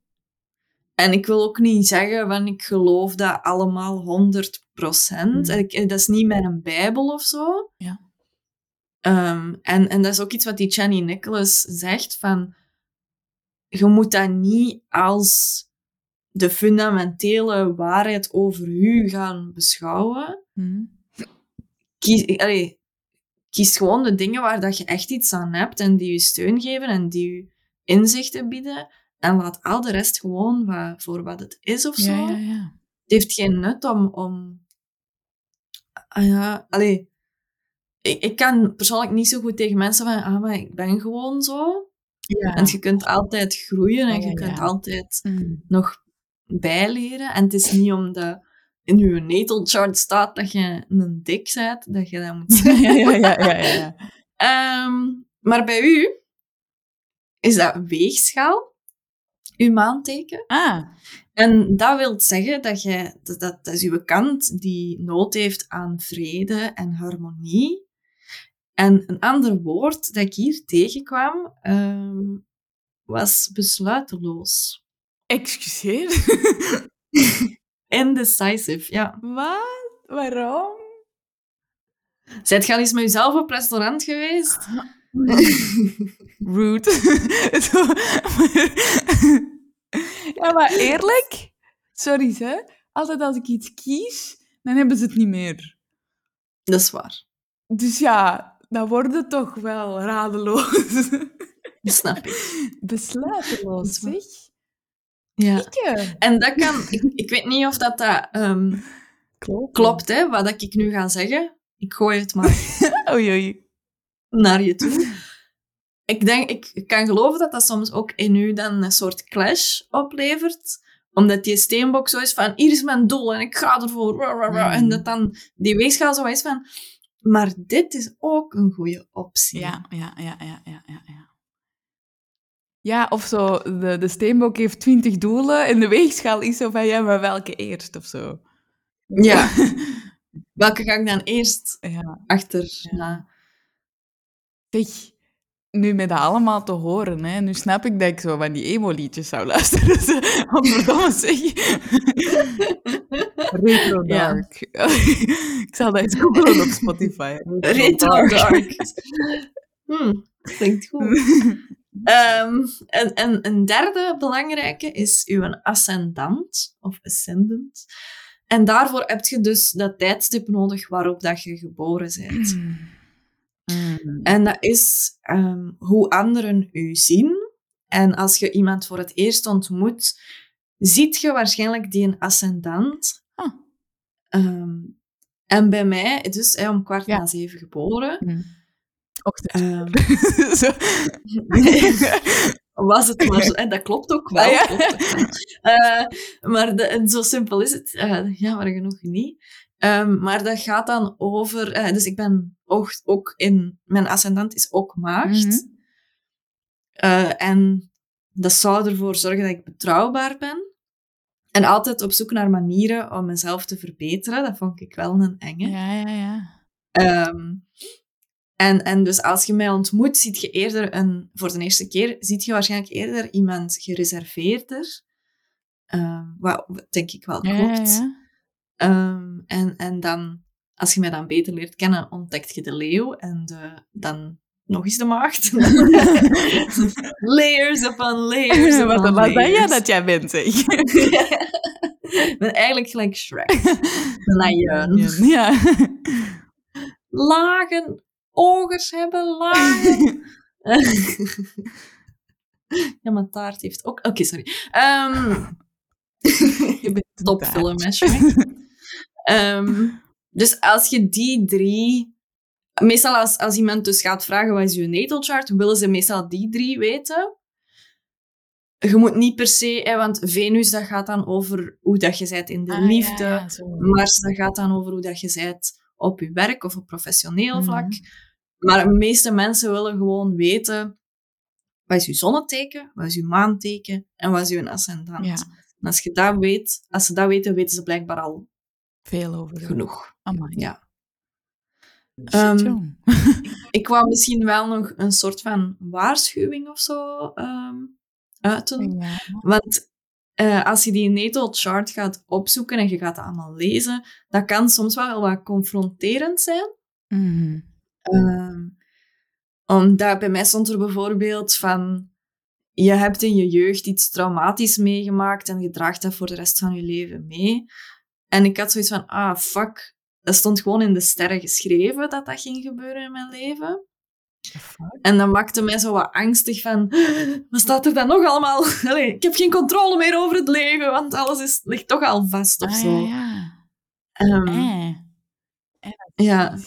En ik wil ook niet zeggen van ik geloof dat allemaal 100 procent. Mm. Ik- Dat is niet mijn bijbel of zo. Ja. Ehm, en, en dat is ook iets wat die Channy Nicholas zegt van je moet dat niet als de fundamentele waarheid over u gaan beschouwen. Hm. Kies, allee, kies gewoon de dingen waar dat je echt iets aan hebt en die je steun geven en die je inzichten bieden. En laat al de rest gewoon wa- voor wat het is of zo. Ja, ja, ja. Het heeft geen nut om... om ah ja, allee, ik, ik kan persoonlijk niet zo goed tegen mensen van, ah, maar ik ben gewoon zo. ja. En je kunt altijd groeien en je kunt altijd Hm. nog bijleren. En het is niet omdat in je natal chart staat dat je een dik bent, dat je dat moet ja, zeggen. ja, ja, ja, ja. Ehm, maar bij u is dat weegschaal, uw maanteken. Ah, En dat wil zeggen dat, jij, dat, dat, dat is uw kant die nood heeft aan vrede en harmonie. En een ander woord dat ik hier tegenkwam, ehm, was besluiteloos. excuseer. Indecisive, ja. Wat? Waarom? Zijt je al eens met jezelf op restaurant geweest? Rude. Ja, maar eerlijk? Sorry, hè. Altijd als ik iets kies, dan hebben ze het niet meer. Dat is waar. Dus ja, dan wordt het toch wel radeloos. Snap ik. Besluiteloos, zeg. Ja. Ikke. En dat kan... Ik, ik weet niet of dat, dat ehm, Klopt. klopt, hè, wat ik nu ga zeggen. Ik gooi het maar Oei, oei. Naar je toe. Ik denk, ik kan geloven dat dat soms ook in u dan een soort clash oplevert. Omdat die steenbok zo is van, hier is mijn doel en ik ga ervoor. En dat dan die weegschaal zo is van, maar dit is ook een goede optie. Ja, ja, ja, ja, ja, ja. Ja, ja of zo, de, de steenbok heeft twintig doelen en de weegschaal is zo van, ja, maar welke eerst of zo. Ja. Welke ga ik dan eerst Ja. achterna? Zeg, nu met dat allemaal te horen, hè, nu snap ik dat ik zo van die emo-liedjes zou luisteren. Ze- Want verdomme zeg. Retro. Dark. ik zal dat eens googlen op Spotify. Retro Dark. Hmm, klinkt goed. Ehm, en, en een derde belangrijke is uw ascendant of ascendant. En daarvoor heb je dus dat tijdstip nodig waarop dat je geboren bent. Mm. En dat is ehm, hoe anderen u zien. En als je iemand voor het eerst ontmoet, ziet je waarschijnlijk die een ascendant. Ah. Ehm, en bij mij, dus om kwart Ja. na zeven geboren. Mm. Zo. was het maar zo. En dat klopt ook wel. Ah, ja. klopt ook wel. Eh, maar de, en zo simpel is het. Eh, jammer genoeg niet. Maar dat gaat dan over... eh, dus ik ben ook, ook in... Mijn ascendant is ook maagd. Mhm. Eh, en dat zou ervoor zorgen dat ik betrouwbaar ben. En altijd op zoek naar manieren om mezelf te verbeteren. Dat vond ik wel een enge. Ja, ja, ja. Ehm, en, en dus als je mij ontmoet, ziet je eerder een, voor de eerste keer, ziet je waarschijnlijk eerder iemand gereserveerder. Ehm, wat denk ik wel Ja, ja, klopt. ja. Ehm, en, en dan, als je mij dan beter leert kennen, ontdekt je de leeuw en de, dan nog eens de maagd. layers upon layers upon Wat een lasagne layers. dat jij bent, zeg. Ik ben eigenlijk gelijk Shrek. Ajuin. Ja. lagen ogers hebben lagen. ja, maar taart heeft ook... Oké, sorry. Ehm Je bent topfilm, hè, Shrek. Dus als je die drie... Meestal als, als iemand dus gaat vragen wat is je natal chart, willen ze meestal die drie weten. Je moet niet per se... Hè, want Venus, dat gaat dan over hoe dat je bent in de Ah, liefde. ja. Mars, dat gaat dan over hoe dat je bent op je werk of op professioneel Mhm. vlak. Maar de meeste mensen willen gewoon weten wat is je zonneteken, wat is je maanteken en wat is je ascendant. Ja, En als je dat weet, als ze dat weten, weten ze blijkbaar al veel over. genoeg. Amai. Ja. Ehm. Ik wou misschien wel nog een soort van waarschuwing of zo ehm, uiten. Ja. Want eh, als je die natal chart gaat opzoeken en je gaat het allemaal lezen, dat kan soms wel wat confronterend zijn. Mhm. Ehm, omdat bij mij stond er bijvoorbeeld van... Je hebt in je jeugd iets traumatisch meegemaakt en je draagt dat voor de rest van je leven mee. En ik had zoiets van, ah, fuck. Dat stond gewoon in de sterren geschreven dat dat ging gebeuren in mijn leven. Fuck? En dat maakte mij zo wat angstig van... Wat staat er dan nog allemaal? Allee, ik heb geen controle meer over het leven, want alles is, ligt toch al vast of Ah, zo. ja, ja. Ehm, Eh. ja.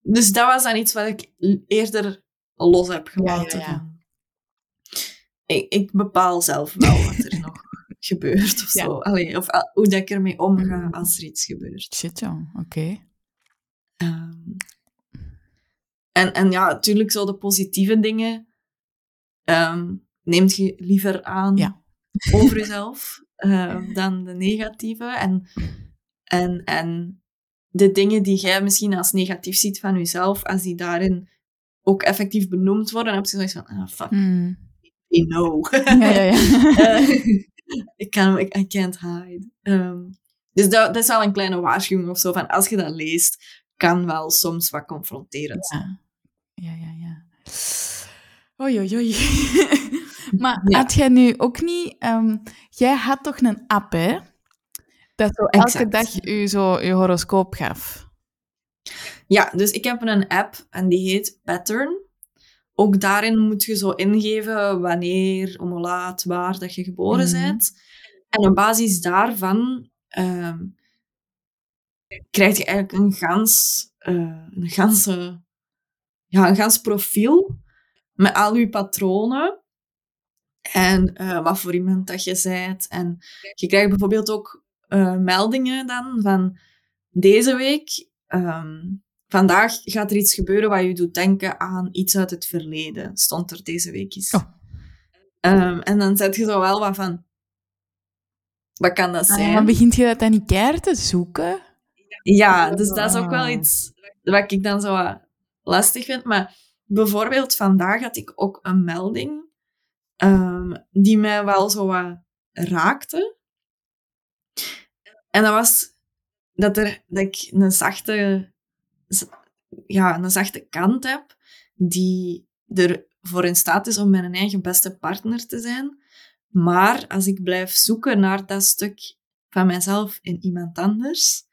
Dus dat was dan iets wat ik eerder los heb gelaten. Ja, Ik, ik bepaal zelf wel wat er nog gebeurt of Ja. zo. Allee, of ah, hoe dat ik ermee omga Mhm. als er iets gebeurt. Shit, jong. Oké. Ehm, en, en ja, natuurlijk zo de positieve dingen ehm, neemt je liever aan Ja. over jezelf ehm, dan de negatieve. En, en, en de dingen die jij misschien als negatief ziet van jezelf, als die daarin ook effectief benoemd worden, dan heb je zoiets van, ah, fuck, Hmm. you know. Ja, ja, ja. Eh, ik kan, I can't hide. Ehm, dus dat, dat is wel een kleine waarschuwing of zo, van als je dat leest, kan wel soms wat confronterend zijn. Ja, ja, ja. ja. Oei, oei, oei. maar Ja. had jij nu ook niet... ehm, jij had toch een app, hè? Dat zo elke Exact. dag u zo je horoscoop gaf. Ja, dus ik heb een app en die heet Pattern. Ook daarin moet je zo ingeven wanneer, om hoe laat, waar dat je geboren Mhm. bent. En op basis daarvan ehm, krijg je eigenlijk een gans, eh, een ganse, ja, een gans profiel met al je patronen en eh, wat voor iemand dat je bent. En je krijgt bijvoorbeeld ook eh, meldingen dan van deze week. ehm, vandaag gaat er iets gebeuren wat je doet denken aan iets uit het verleden. Stond er deze week eens. Oh. Ehm, en dan zet je zo wel wat van. Wat kan dat Ah, zijn? maar begint je dat dan niet keihard te zoeken? Ja, dus dat is ook wel Ah. iets wat ik dan zo wat lastig vind. Maar bijvoorbeeld vandaag had ik ook een melding ehm, die mij wel zo wat raakte. En dat was dat, er, dat ik een zachte, ja, een zachte kant heb die ervoor in staat is om mijn eigen beste partner te zijn. Maar als ik blijf zoeken naar dat stuk van mijzelf in iemand anders,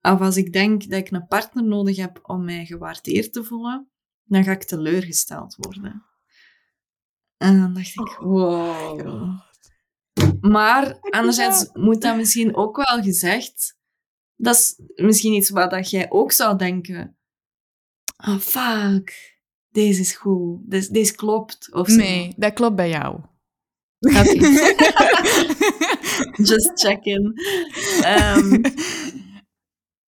of als ik denk dat ik een partner nodig heb om mij gewaardeerd te voelen, dan ga ik teleurgesteld worden. En dan dacht ik, wow. Maar anderzijds moet dat misschien ook wel gezegd. Dat is misschien iets wat dat jij ook zou denken. Ah, fuck. Deze is goed. Deze, deze klopt. Of zo. Nee, dat klopt bij jou. Oké. Just check-in. Ehm,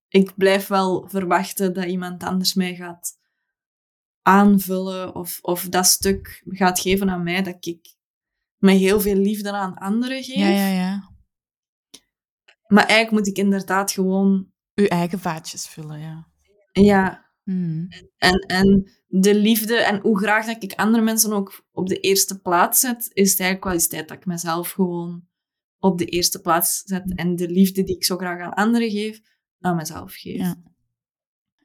ik blijf wel verwachten dat iemand anders mij gaat aanvullen of, of dat stuk gaat geven aan mij dat ik met heel veel liefde aan anderen geef. ja, ja, ja. Maar eigenlijk moet ik inderdaad gewoon... Uw eigen vaatjes vullen, ja. Ja, Hmm. en, en de liefde en hoe graag dat ik andere mensen ook op de eerste plaats zet, is het eigenlijk wel eens tijd dat ik mezelf gewoon op de eerste plaats zet en de liefde die ik zo graag aan anderen geef, aan mezelf geef. Ja.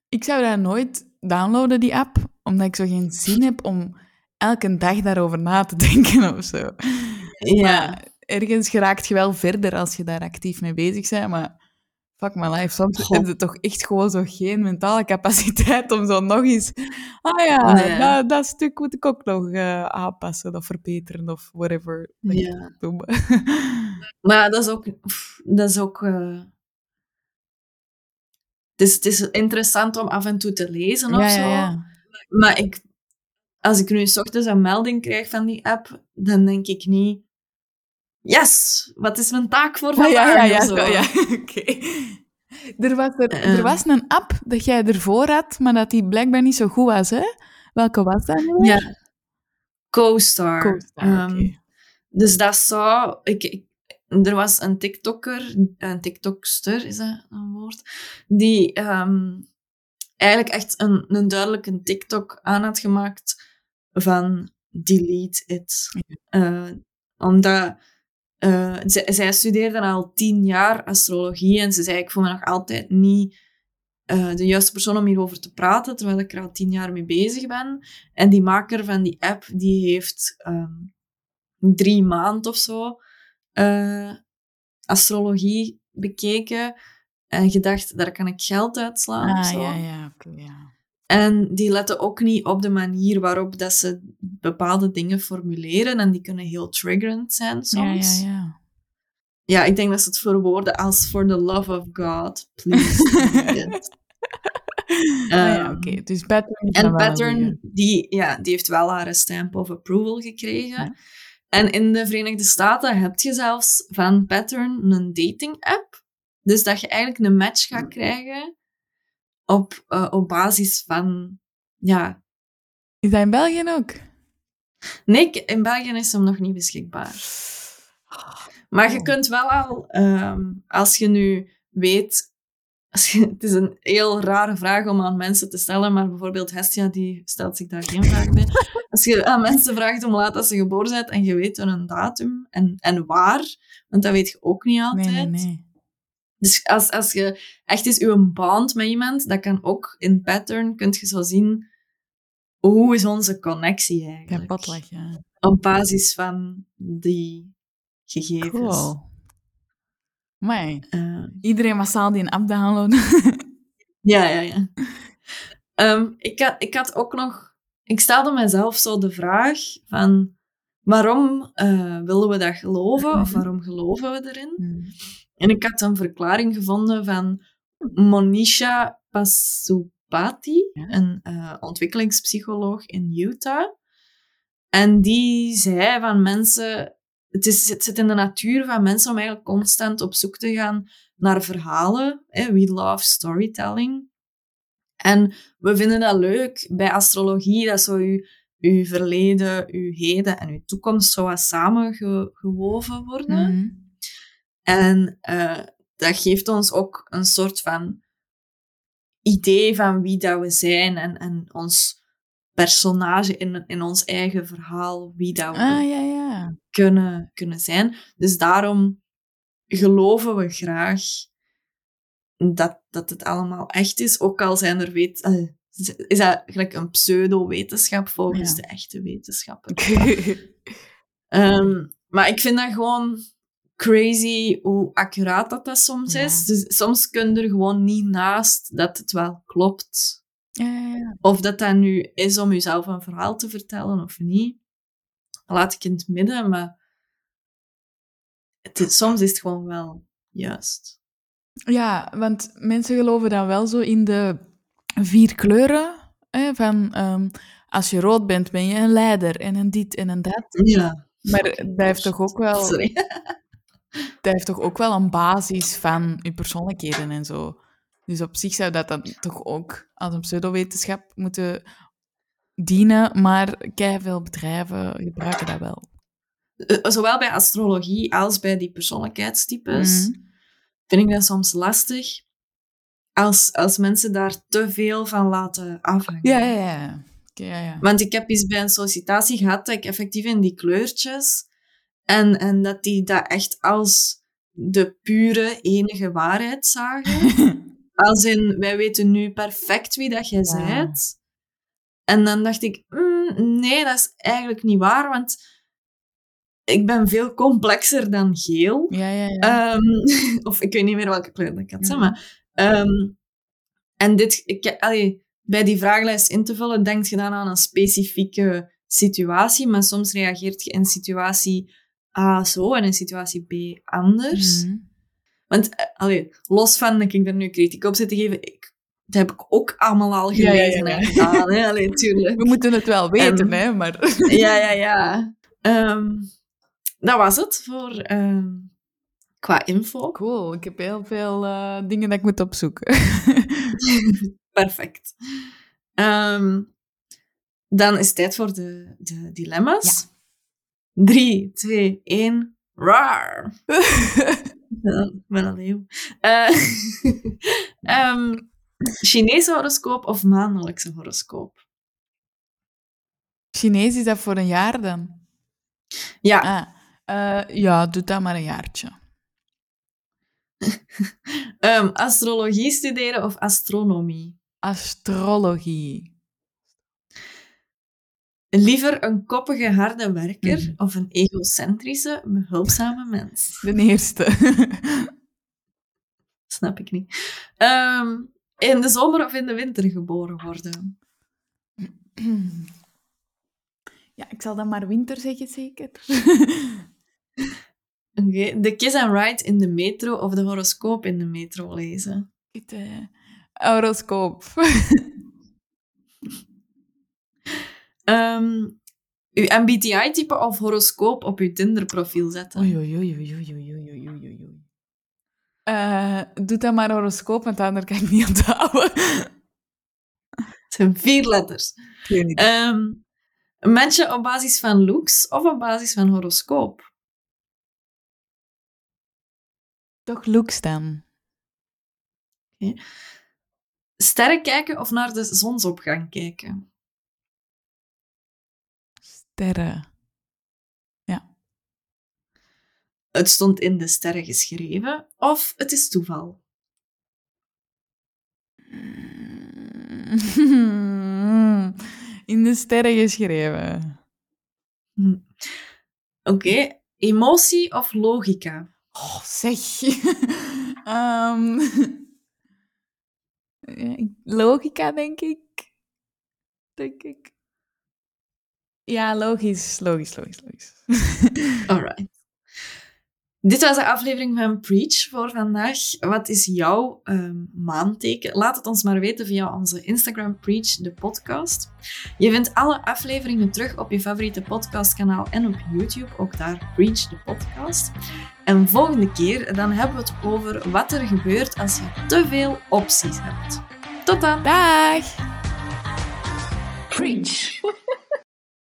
Ik zou dat nooit downloaden, die app, omdat ik zo geen zin heb om elke dag daarover na te denken of zo. Ja. Maar ergens geraakt je wel verder als je daar actief mee bezig bent, maar fuck my life, soms Goh. heb je toch echt gewoon zo geen mentale capaciteit om zo nog eens... Ah ja, Nee. dat, dat stuk moet ik ook nog eh, aanpassen of verbeteren of whatever. Ja. Maar dat is ook... Dat is ook... Het, is, het is interessant om af en toe te lezen of zo. ja, ja. Maar ik, als ik nu s ochtends een melding krijg van die app, dan denk ik niet... Yes, wat is mijn taak voor vandaag? ja, ja, ja, oké. Er, was er, Eh. er was een app dat jij ervoor had, maar dat die blijkbaar niet zo goed was, hè? Welke was dat nu? Ja. Co-Star. Co-Star, Ehm. Dus dat zou... Ik, ik, er was een TikToker, een TikTokster, is dat een woord? Die ehm, eigenlijk echt een, een duidelijke TikTok aan had gemaakt van delete it. Eh, omdat eh, zij, studeerde al tien jaar astrologie en ze zei, ik voel me nog altijd niet eh, de juiste persoon om hierover te praten, terwijl ik er al tien jaar mee bezig ben. En die maker van die app, die heeft ehm, drie maanden of zo eh, astrologie bekeken en gedacht, daar kan ik geld uitslaan of Ah, zo. ja, ja, oké, ja. En die letten ook niet op de manier waarop dat ze bepaalde dingen formuleren. En die kunnen heel triggerend zijn Ja, soms. ja, ja. Ja, ik denk dat ze het verwoorden als for the love of God, please. delete it." Ah, ja, Ehm, oké. Dus pattern En Pattern, die, ja, die heeft wel haar stamp of approval gekregen. Ja. En in de Verenigde Staten heb je zelfs van Pattern een dating app. Dus dat je eigenlijk een match gaat krijgen op, eh, op basis van... Ja, Is dat in België ook? nee, in België is hem nog niet beschikbaar. Maar je Oh. kunt wel al, ehm, als je nu weet... Het is een heel rare vraag om aan mensen te stellen, maar bijvoorbeeld Hestia die stelt zich daar geen vraag bij. Als je aan mensen vraagt om laat dat ze geboren zijn en je weet een datum en, en waar, want dat weet je ook niet altijd. Nee, nee, nee. Dus als, als je echt eens uw band met iemand, dat kan ook in pattern, kun je zo zien hoe is onze connectie eigenlijk. Ja, ja. Op basis van die gegevens. Cool. Maar Eh, iedereen massaal die een app downloaden. Ja, ja, ja. Ehm, ik, had, ik had ook nog... Ik stelde mezelf zo de vraag van... Waarom eh, willen we dat geloven? Of Mhm. waarom geloven we erin? En ik had een verklaring gevonden van Monisha Pasupati, een eh, ontwikkelingspsycholoog in Utah. En die zei van mensen... Het, is, het zit in de natuur van mensen om eigenlijk constant op zoek te gaan naar verhalen. Hè? We love storytelling. En we vinden dat leuk bij astrologie, dat zo uw, uw verleden, uw heden en uw toekomst zo wat samengewoven worden. Mhm. En eh, dat geeft ons ook een soort van idee van wie dat we zijn en, en ons personage in, in ons eigen verhaal, wie dat we Ah, ja, ja. kunnen, kunnen zijn. Dus daarom geloven we graag dat, dat het allemaal echt is, ook al zijn er weet, is dat gelijk een pseudo-wetenschap volgens Ja. de echte wetenschappen. Ehm, maar ik vind dat gewoon crazy hoe accuraat dat, dat soms Ja. is. Dus soms kun je er gewoon niet naast dat het wel klopt. ja. Of dat dat nu is om jezelf een verhaal te vertellen of niet. Laat ik in het midden, maar het is- soms is het gewoon wel juist. Ja, want mensen geloven dan wel zo in de vier kleuren. Hè, van ehm, als je rood bent, ben je een leider en een dit en een dat. Ja. Maar dat heeft toch ook wel, Sorry. Dat heeft toch ook wel een basis van je persoonlijkheden en zo. Dus op zich zou dat dan toch ook als een pseudowetenschap moeten dienen, maar veel bedrijven gebruiken dat wel. Eh, Zowel bij astrologie als bij die persoonlijkheidstypes Mhm. vind ik dat soms lastig als, als mensen daar te veel van laten afhangen. Ja, ja, ja. Ja, ja. Want ik heb eens bij een sollicitatie gehad dat ik effectief in die kleurtjes en, en dat die dat echt als de pure enige waarheid zagen. Als in, wij weten nu perfect wie dat jij Ja. bent. En dan dacht ik, "Mm, nee, dat is eigenlijk niet waar, want ik ben veel complexer dan geel. ja, ja, ja. Ehm, of ik weet niet meer welke kleur dat ik had, maar. Ehm, en dit, ik, allee, bij die vragenlijst in te vullen, denk je dan aan een specifieke situatie, maar soms reageert je in situatie A zo en in situatie B anders. Mhm. Want, eh, allee, los van dat ik er nu kritiek op zit te geven, ik, dat heb ik ook allemaal al Ja, ja, ja, gelezen ja. en gedaan. Hè? Allee, tuurlijk. We moeten het wel weten, En- hè, maar... Ja, ja, ja. Ehm, dat was het voor ehm, qua info. Cool, ik heb heel veel eh, dingen dat ik moet opzoeken. Perfect. Ehm, dan is het tijd voor de, de dilemma's. 3, 2, 1. Raar. Ik ben een leeuw. Eh, ehm, Chinese horoscoop of maandelijkse horoscoop? Chinees is dat voor een jaar dan? Ja, Ah, Eh, ja, doe dat maar een jaartje. Ehm, astrologie studeren of astronomie? Astrologie. Liever een koppige, harde werker Mhm. of een egocentrische, behulpzame mens? De eerste. Snap ik niet. Ehm, in de zomer of in de winter geboren worden? ja, ik zal dan maar winter zeggen, zeker. Oké, De kiss and ride in de metro of de horoscoop in de metro lezen? Het eh, horoscoop. Um, uw MBTI-type of horoscoop op uw Tinder-profiel zetten. Oei, oei, oei, oei, oei, oei, oei, oei. Uh, doe dan maar horoscoop, want daar kan ik niet houden. Het zijn vier letters. Um, ehm, mensen op basis van looks of op basis van horoscoop? Toch looks dan. Sterren kijken of naar de zonsopgang kijken? Sterren. Het stond in de sterren geschreven of het is toeval? In de sterren geschreven. Hm. Oké, emotie of logica? Oh, zeg. Ehm, ja, logica, denk ik. Denk ik. Ja, logisch, logisch, logisch, logisch. Alright. Dit was de aflevering van Preach voor vandaag. Wat is jouw ehm, maanteken? Laat het ons maar weten via onze Instagram Preach, de podcast. Je vindt alle afleveringen terug op je favoriete podcastkanaal en op YouTube, ook daar Preach, de podcast. En volgende keer dan hebben we het over wat er gebeurt als je te veel opties hebt. Tot dan! Dag! Preach.